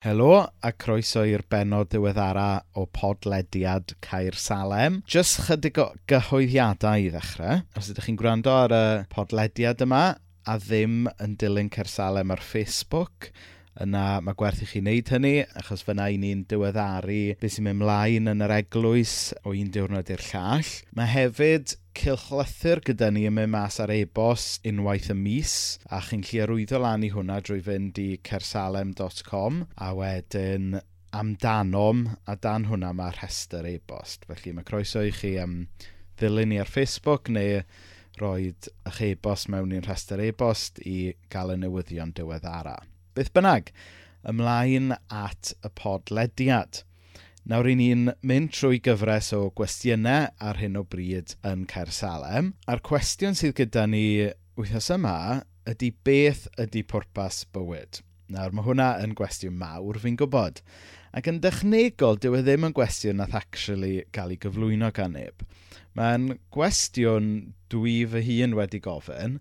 Helo a croeso i'r benod diweddara o podlediad Caer Salem. Jyst chydig o gyhoeddiadau i ddechrau. Os ydych chi'n gwrando ar y podlediad yma a ddim yn dilyn Caer Salem ar Facebook, yna mae gwerth i chi wneud hynny, achos fyna i ni'n diweddaru beth sy'n mynd mlaen yn yr eglwys o un diwrnod i'r llall. Mae hefyd cylchlythyr gyda ni yn mynd mas ar e-bost unwaith y mis a chi'n lli arwyddo lan i hwnna drwy fynd i cersalem.com a wedyn amdanom a dan hwnna mae rhestr e-bost. Felly mae croeso i chi am ddilyn ni ar Facebook neu roed eich e-bost mewn i'n rhestr e-bost i gael y newyddion diweddara beth bynnag, ymlaen at y podlediad. Nawr i ni'n mynd trwy gyfres o gwestiynau ar hyn o bryd yn Cersalem. A'r cwestiwn sydd gyda ni wythnos yma ydy beth ydy pwrpas bywyd. Nawr mae hwnna yn gwestiwn mawr fi'n gwybod. Ac yn dechnegol, dyw e ddim yn gwestiwn nath actually gael ei gyflwyno gan neb. Mae'n gwestiwn dwi fy hun wedi gofyn,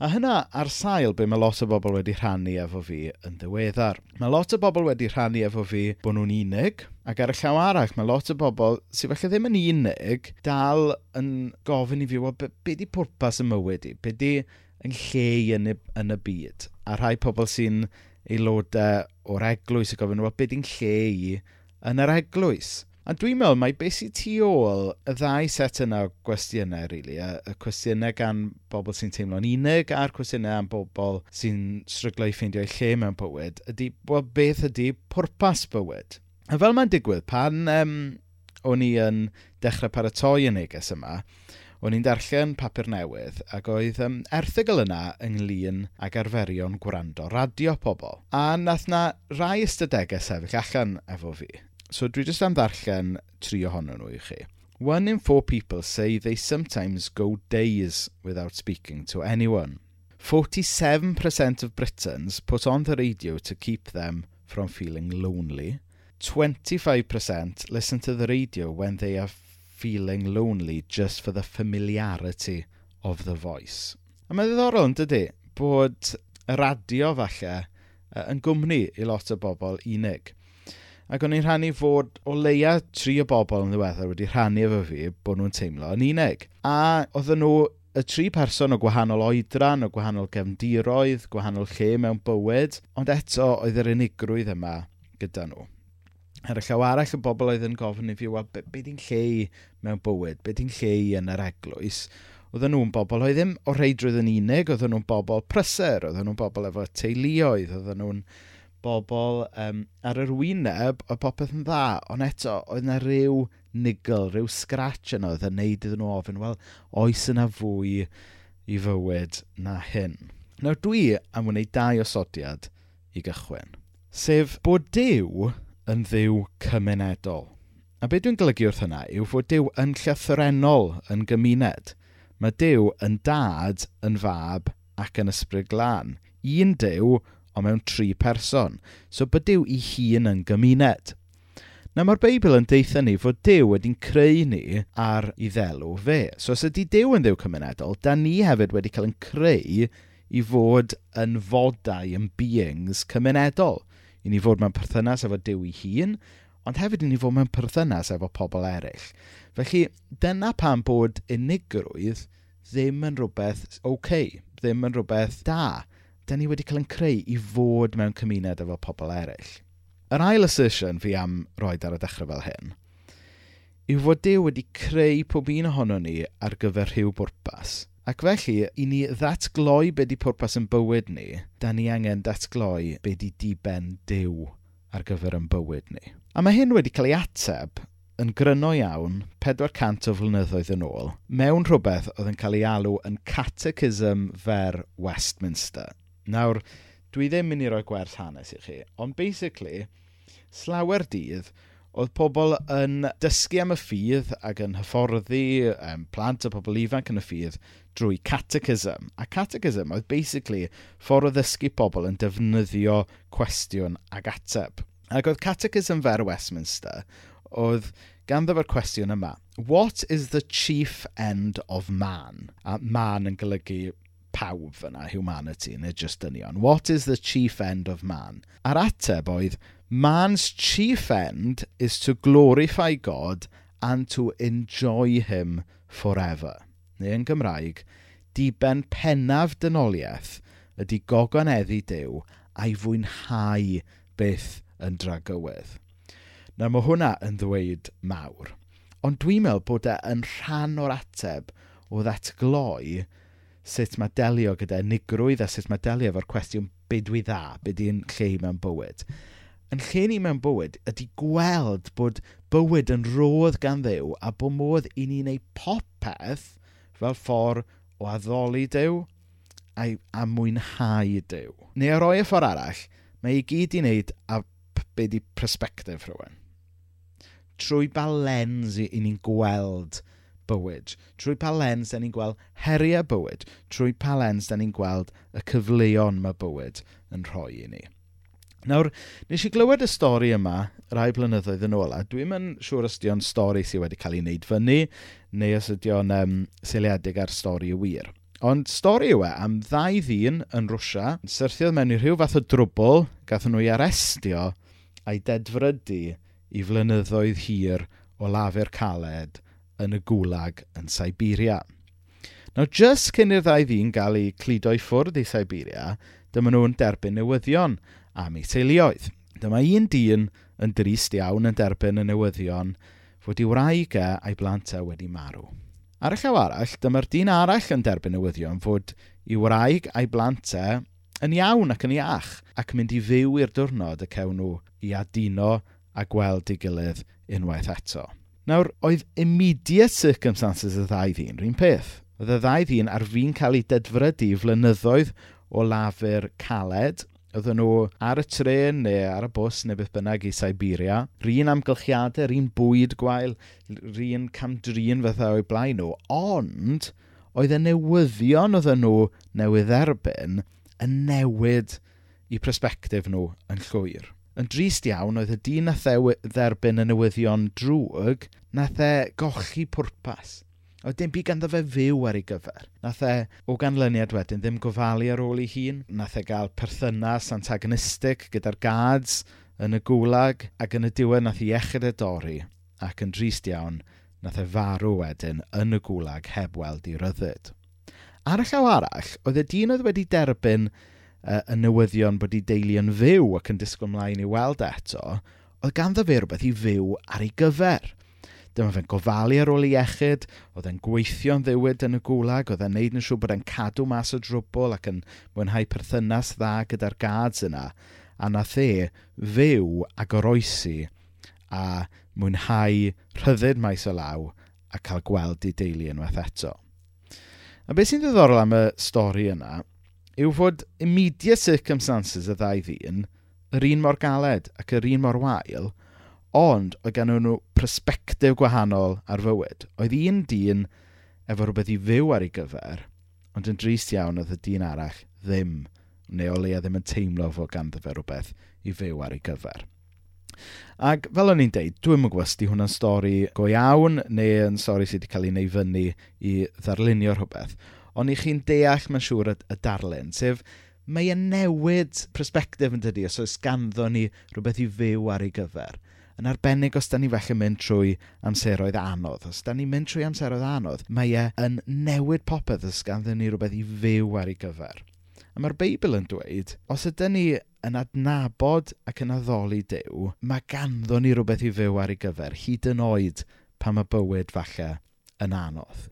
A hynna ar sail be mae lot o bobl wedi rhannu efo fi yn ddiweddar. Mae lot o bobl wedi rhannu efo fi bod nhw'n unig, ac ar y llaw arall mae lot o bobl sydd felly ddim yn unig dal yn gofyn i fi, wel, be, be di pwrpas y mywyd i? Be di yn lle i yn y, yn y byd? A rhai pobl sy'n aelodau o'r eglwys y gofyn, wel, be di'n lle i yn yr eglwys? A dwi'n meddwl mai beth sy'n tu ôl y ddau set yna o gwestiynau, really, y, y cwestiynau gan bobl sy'n teimlo'n unig a'r cwestiynau am bobl sy'n stryglo i ffeindio eu lle mewn bywyd, ydy well, beth ydy pwrpas bywyd. A fel mae'n digwydd, pan um, o'n i yn dechrau paratoi y neges yma, o'n i'n darllen papur newydd ac oedd um, erthigol yna ynglyn ag arferion gwrando radio pobl. A nath na rai ystadegau sefyll allan efo fi So dwi jyst am ddarllen tri ohonyn nhw i chi. One in four people say they sometimes go days without speaking to anyone. 47% of Britons put on the radio to keep them from feeling lonely. 25% listen to the radio when they are feeling lonely just for the familiarity of the voice. A mae'n ddiddorol yn dydy bod y radio falle yn gwmni i lot o bobl unig. Ac o'n i'n rhannu fod o leia tri o bobl yn ddiweddar wedi rhannu efo fi bod nhw'n teimlo yn unig. A oedden nhw y tri person o gwahanol oedran, o gwahanol gefndiroedd, gwahanol lle mewn bywyd, ond eto oedd yr unigrwydd yma gyda nhw. Ar y llaw arall y bobl oedd yn gofyn i fi, wel, be, be di'n lle mewn bywyd? Be di'n lle yn yr eglwys? Oedden nhw'n bobl oedd ddim o reidrwydd yn unig, oedden nhw'n bobl prysur, oedden nhw'n bobl efo teuluoedd, oedden nhw'n bobl um, ar yr wyneb o popeth yn dda, ond eto, oedd yna rhyw nigl, rhyw scratch yna oedd yn neud iddyn nhw ofyn, wel, oes yna fwy i fywyd na hyn. Nawr dwi am wneud dau osodiad i gychwyn, sef bod Dyw yn ddiw cymunedol. A beth dwi'n golygu wrth hynna yw fod Dyw yn llythrenol yn gymuned. Mae Dyw yn dad, yn fab ac yn ysbryd glân. Un Dyw ond mewn tri person. So bod Dyw i hun yn gymuned. Na mae'r Beibl yn deitha ni fod Dyw wedi'n creu ni ar ei ddelw fe. So os ydy Dyw yn ddew cymunedol, da ni hefyd wedi cael yn creu i fod yn fodau yn beings cymunedol. I ni fod mewn perthynas efo Dyw i hun, ond hefyd i ni fod mewn perthynas efo pobl eraill. Felly, dyna pam bod unigrwydd ddim yn rhywbeth oce, okay, ddim yn rhywbeth da da ni wedi cael yn creu i fod mewn cymuned efo pobl eraill. Yr ail assertion fi am roed ar y dechrau fel hyn yw fod Dyw wedi creu pob un ohono ni ar gyfer rhyw bwrpas. Ac felly, i ni ddatgloi be di pwrpas yn bywyd ni, da ni angen datgloi be di diben Dyw ar gyfer yn bywyd ni. A mae hyn wedi cael ei ateb yn gryno iawn 400 o flynyddoedd yn ôl mewn rhywbeth oedd yn cael ei alw yn Catechism Fer Westminster. Nawr, dwi ddim mynd i roi gwerth hanes i chi, ond basically, slawer dydd, oedd pobl yn dysgu am y ffydd ac yn hyfforddi um, plant a pobl ifanc yn y ffydd drwy catechism. A catechism oedd basically ffordd o ddysgu pobl yn defnyddio cwestiwn ag ateb. Ac oedd catechism fer Westminster oedd ganddo fe'r cwestiwn yma. What is the chief end of man? A man yn golygu pawb fyna, humanity, neu just dynion. What is the chief end of man? A'r ateb oedd, man's chief end is to glorify God and to enjoy him forever. Neu yn Gymraeg, diben pennaf dynoliaeth ydy gogoneddi Dyw a'i fwynhau beth yn dragywydd. Na mae hwnna yn ddweud mawr. Ond dwi'n meddwl bod e yn rhan o'r ateb o ddatgloi sut mae delio gyda unigrwydd a sut mae delio efo'r cwestiwn byd wy dda, byd i'n lle i mewn bywyd. Yn lle ni mewn bywyd ydy gweld bod bywyd yn rodd gan ddew a bod modd i ni wneud popeth fel ffordd o addoli dew a, a mwynhau dew. Neu ar oi y ffordd arall, mae ei gyd i wneud a be di perspektif rhywun. Trwy ba lens i, i ni'n gweld bywyd, trwy pa lens da ni'n gweld heriau bywyd, trwy pa lens da ni'n gweld y cyfleon mae bywyd yn rhoi i ni. Nawr, nes i glywed y stori yma rai blynyddoedd yn ôl, a dwi'n yn siŵr os ydy'n o'n stori sydd wedi cael ei wneud fyny, neu os ydy'n um, seiliedig ar stori y wir. Ond stori yw e am ddau ddyn yn Rwsia, syrthiodd mewn i rhyw fath o drwbl, gath nhw i arestio a'i dedfrydu i flynyddoedd hir o lafur caled yn y gwlag yn Siberia. Nawr, jyst cyn i'r ddau ddyn gael eu cludo i ffwrdd i Siberia, dyma nhw'n derbyn newyddion am eu teuluoedd. Dyma un dyn yn drist iawn yn derbyn y newyddion fod i wraig e a'i blant e wedi marw. Ar y llaw arall, dyma'r dyn arall yn derbyn newyddion fod i wraig a'i blant e yn iawn ac yn iach ac mynd i fyw i'r diwrnod y cewn nhw i aduno a gweld ei gilydd unwaith eto. Nawr, oedd immediate circumstances y ddau ddyn rhywun peth. Oedd y ddau ddyn ar fi'n cael ei dedfrydu flynyddoedd o lafur caled. Oedden nhw ar y tren neu ar y bws neu beth bynnag i Siberia. Rhyn amgylchiadau, rhyn bwyd gwael, rhyn camdrin fatha o'i blaen nhw. Ond, oedd y newyddion oedden nhw newydd erbyn yn newid i prosbectif nhw yn llwyr yn drist iawn oedd y dyn nath e dderbyn y newyddion drwg, nath e gochi pwrpas. Oedd dim byd ganddo fe fyw ar ei gyfer. Nath e o ganlyniad wedyn ddim gofalu ar ôl ei hun. Nath e gael perthynas antagonistig gyda'r gads yn y gwlag ac yn y diwedd nath i iechyd y dorri ac yn drist iawn nath e farw wedyn yn y gwlag heb weld i ryddyd. Ar y llaw arall, oedd y dyn oedd wedi derbyn uh, y newyddion bod ei deulu yn fyw ac yn disgwyl ymlaen i weld eto, oedd ganddo fe rhywbeth i fyw ar ei gyfer. Dyma fe'n gofalu ar ôl ei iechyd, oedd e'n gweithio'n ddiwyd yn y gwlag, oedd e'n neud yn siŵr bod e'n cadw mas o drwbl ac yn mwynhau perthynas dda gyda'r gads yna. A nath e fyw a goroesi a mwynhau rhyddid maes o law a cael gweld ei deulu unwaith eto. A beth sy'n ddiddorol am y stori yna yw fod immediate circumstances y ddau ddyn, yr un mor galed ac yr un mor wael, ond oedd gen nhw persbectif gwahanol ar fywyd. Oedd un dyn efo rhywbeth i fyw ar ei gyfer, ond yn drist iawn oedd y dyn arall ddim, neu o leia ddim yn teimlo fod ganddo fe rhywbeth i fyw ar ei gyfer. Ac fel o'n i'n deud, dwi'n mwyn gwesti hwnna'n stori go iawn neu yn stori sydd wedi cael ei wneud fyny i ddarlunio rhywbeth ond i chi'n deall mae'n siŵr y, y darlun, sef mae e'n newid perspektif yn dydi os oes ganddo ni rhywbeth i fyw ar ei gyfer. Yn arbennig os da ni felly mynd trwy amseroedd anodd. Os da ni'n mynd trwy amseroedd anodd, mae e yn newid popeth os ganddo ni rhywbeth i fyw ar ei gyfer. A mae'r Beibl yn dweud, os ydym ni yn adnabod ac yn addoli Dyw, mae ganddo ni rhywbeth i fyw ar ei gyfer, hyd yn oed pan mae bywyd falle yn anodd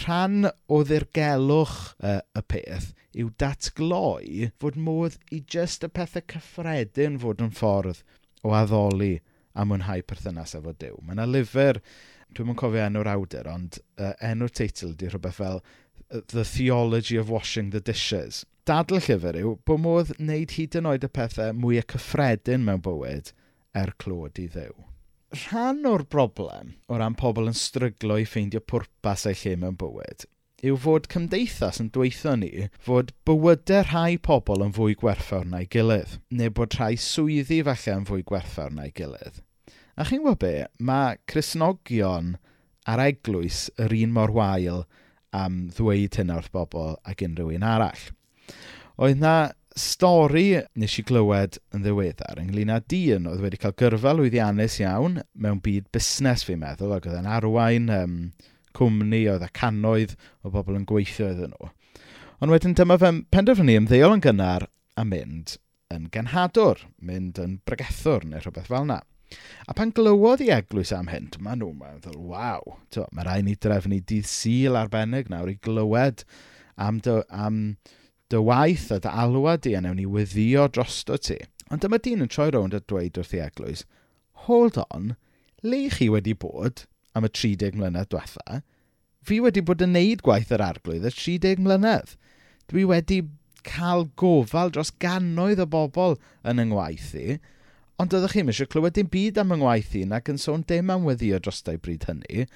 rhan o ddirgelwch uh, y peth yw datgloi fod modd i jyst y pethau cyffredin fod yn ffordd o addoli a mwynhau perthynas efo Dyw. Mae yna lyfr, dwi'n yn cofio enw'r awdur, ond uh, enw'r teitl ydy rhywbeth fel The Theology of Washing the Dishes. Dadl llyfr yw bod modd wneud hyd yn oed y pethau mwy y cyffredin mewn bywyd er clod i ddew rhan o'r broblem o ran pobl yn stryglo i ffeindio pwrpas eu lle mewn bywyd yw fod cymdeithas yn dweithio ni fod bywydau rhai pobl yn fwy gwerthfawr na'i gilydd, neu bod rhai swyddi falle yn fwy gwerthfawr na'i gilydd. A chi'n gwybod be, mae Cresnogion a'r eglwys yr un mor wael am ddweud hynna wrth bobl ac unrhyw un arall. Oedd na stori nes i glywed yn ddiweddar ynglyn â dyn oedd wedi cael gyrfa lwyddiannus iawn mewn byd busnes fi'n meddwl ac oedd e'n arwain um, cwmni oedd a cannoedd o bobl yn gweithio iddyn nhw. Ond wedyn dyma fe penderfynu ymddeol yn gynnar a mynd yn genhadwr, mynd yn bregethwr neu rhywbeth fel yna. A pan glywodd i eglwys am hyn, dyma nhw, mae'n ddol, waw, mae rhaid ni drefnu dydd syl arbennig nawr i glywed am, dy, am dy waith a dy alwad di a newn ni weddio drosto ti. Ond dyma dyn yn troi rownd a dweud wrth i eglwys, hold on, le chi wedi bod am y 30 mlynedd diwetha, fi wedi bod yn neud gwaith yr arglwydd y 30 mlynedd. Dwi wedi cael gofal dros gannoedd o bobl yn yng ngwaith i, ond oeddech chi'n eisiau clywed dim byd am yng ngwaith i nac yn sôn dim am weddio dros dau bryd hynny,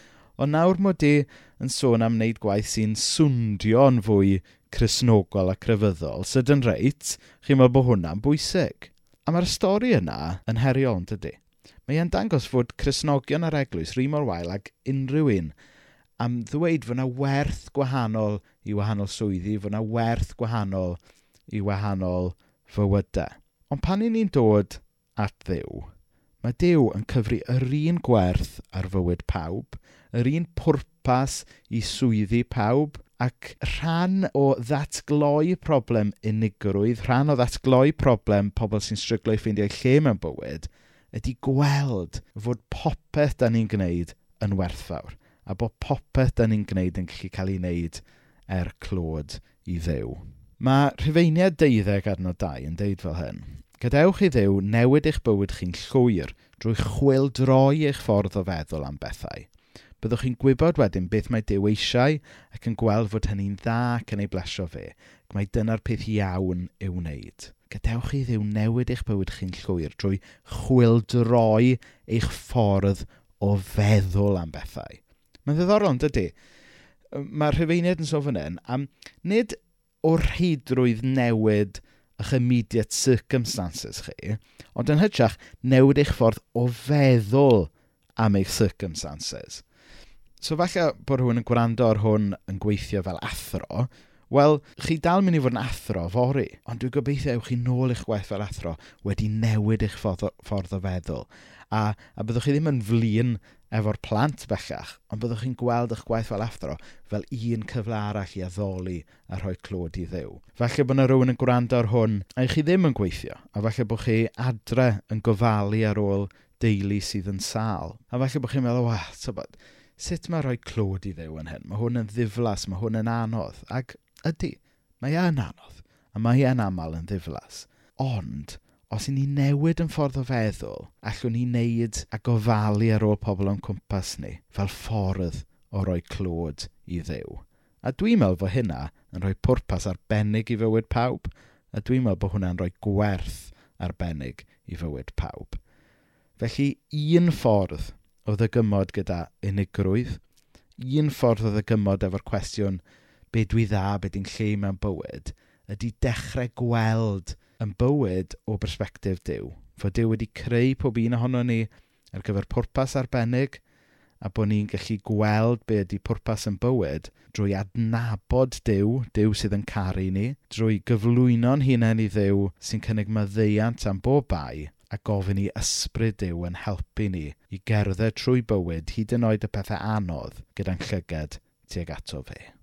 ond nawr mod i yn sôn am wneud gwaith sy'n swndio'n fwy chrysnogol a crefyddol, sydd yn reit, chi'n meddwl bod hwnna'n bwysig. A mae'r stori yna yn heriol, yn dydy. Mae e'n dangos fod Cresnogion a'r Eglwys, rhi mor wael ag unrhyw un, am ddweud fod yna werth gwahanol i wahanol swyddi, fod yna werth gwahanol i wahanol fywydau. Ond pan i ni'n dod at ddew, mae Dew yn cyfri yr un gwerth ar fywyd pawb, yr un pwrpas i swyddi pawb, ac rhan o ddatgloi problem unigrwydd, rhan o ddatgloi problem pobl sy'n stryglo i ffeindio'u lle mewn bywyd, ydy gweld fod popeth da ni'n gwneud yn werthfawr a bod popeth da ni'n gwneud yn gallu cael ei wneud er clod i ddew. Mae Rhyfeiniad 12 arno 2 yn deud fel hyn. Gadewch i ddew newid eich bywyd chi'n llwyr drwy chwildroi eich ffordd o feddwl am bethau byddwch chi'n gwybod wedyn beth mae Dyw eisiau ac yn gweld fod hynny'n dda ac yn ei blesio fe. Ac mae dyna'r peth iawn i'w wneud. Gadewch i ddiw newid eich bywyd chi'n llwyr drwy chwildroi eich ffordd o feddwl am bethau. Mae'n ddiddorol, yn dydy? Mae'r Rhyfeiniad yn sôn hyn am nid o rheidrwydd newid eich immediate circumstances chi, ond yn hytrach newid eich ffordd o feddwl am eich circumstances. So falle bod rhywun yn gwrando ar hwn yn gweithio fel athro, wel, chi dal mynd i fod yn athro fori, ond dwi'n gobeithio ewch chi nôl eich gwaith fel athro wedi newid eich ffordd o, ffordd o feddwl. A, a byddwch chi ddim yn flin efo'r plant bellach, ond byddwch chi'n gweld eich gwaith fel athro fel un cyfle arall i addoli a rhoi clod i ddew. Falle bod yna rhywun yn gwrando ar hwn, a chi ddim yn gweithio, a falle bod chi adre yn gofalu ar ôl deulu sydd yn sal. A falle bod chi'n meddwl, wa, tybod, so sut mae rhoi clod i ddew yn hyn? Mae hwn yn ddiflas, mae hwn yn anodd. Ac ydy, mae e'n anodd, a mae e'n aml yn ddiflas. Ond, os i ni newid yn ffordd o feddwl, allwn ni wneud a gofalu ar ôl pobl o'n cwmpas ni fel ffordd o roi clod i ddew. A dwi'n meddwl fod hynna yn rhoi pwrpas arbennig i fywyd pawb, a dwi'n meddwl bod hwnna'n rhoi gwerth arbennig i fywyd pawb. Felly, un ffordd o ddygymod gyda unigrwydd. Un ffordd o ddygymod efo'r cwestiwn be dwi dda, be di'n lle mewn bywyd, ydy dechrau gweld yn bywyd o bersbectif Dyw. Fod Dyw wedi creu pob un ohono ni ar gyfer pwrpas arbennig a bod ni'n gallu gweld be ydy pwrpas yn bywyd drwy adnabod Dyw, Dyw sydd yn caru ni, drwy gyflwyno'n hunain i Ddyw sy'n cynnig maddeiant am bob bai, a gofyn i ysbryd Dyw yn helpu ni i gerdded trwy bywyd hyd yn oed y pethau anodd gyda'n llyged tuag ato fe.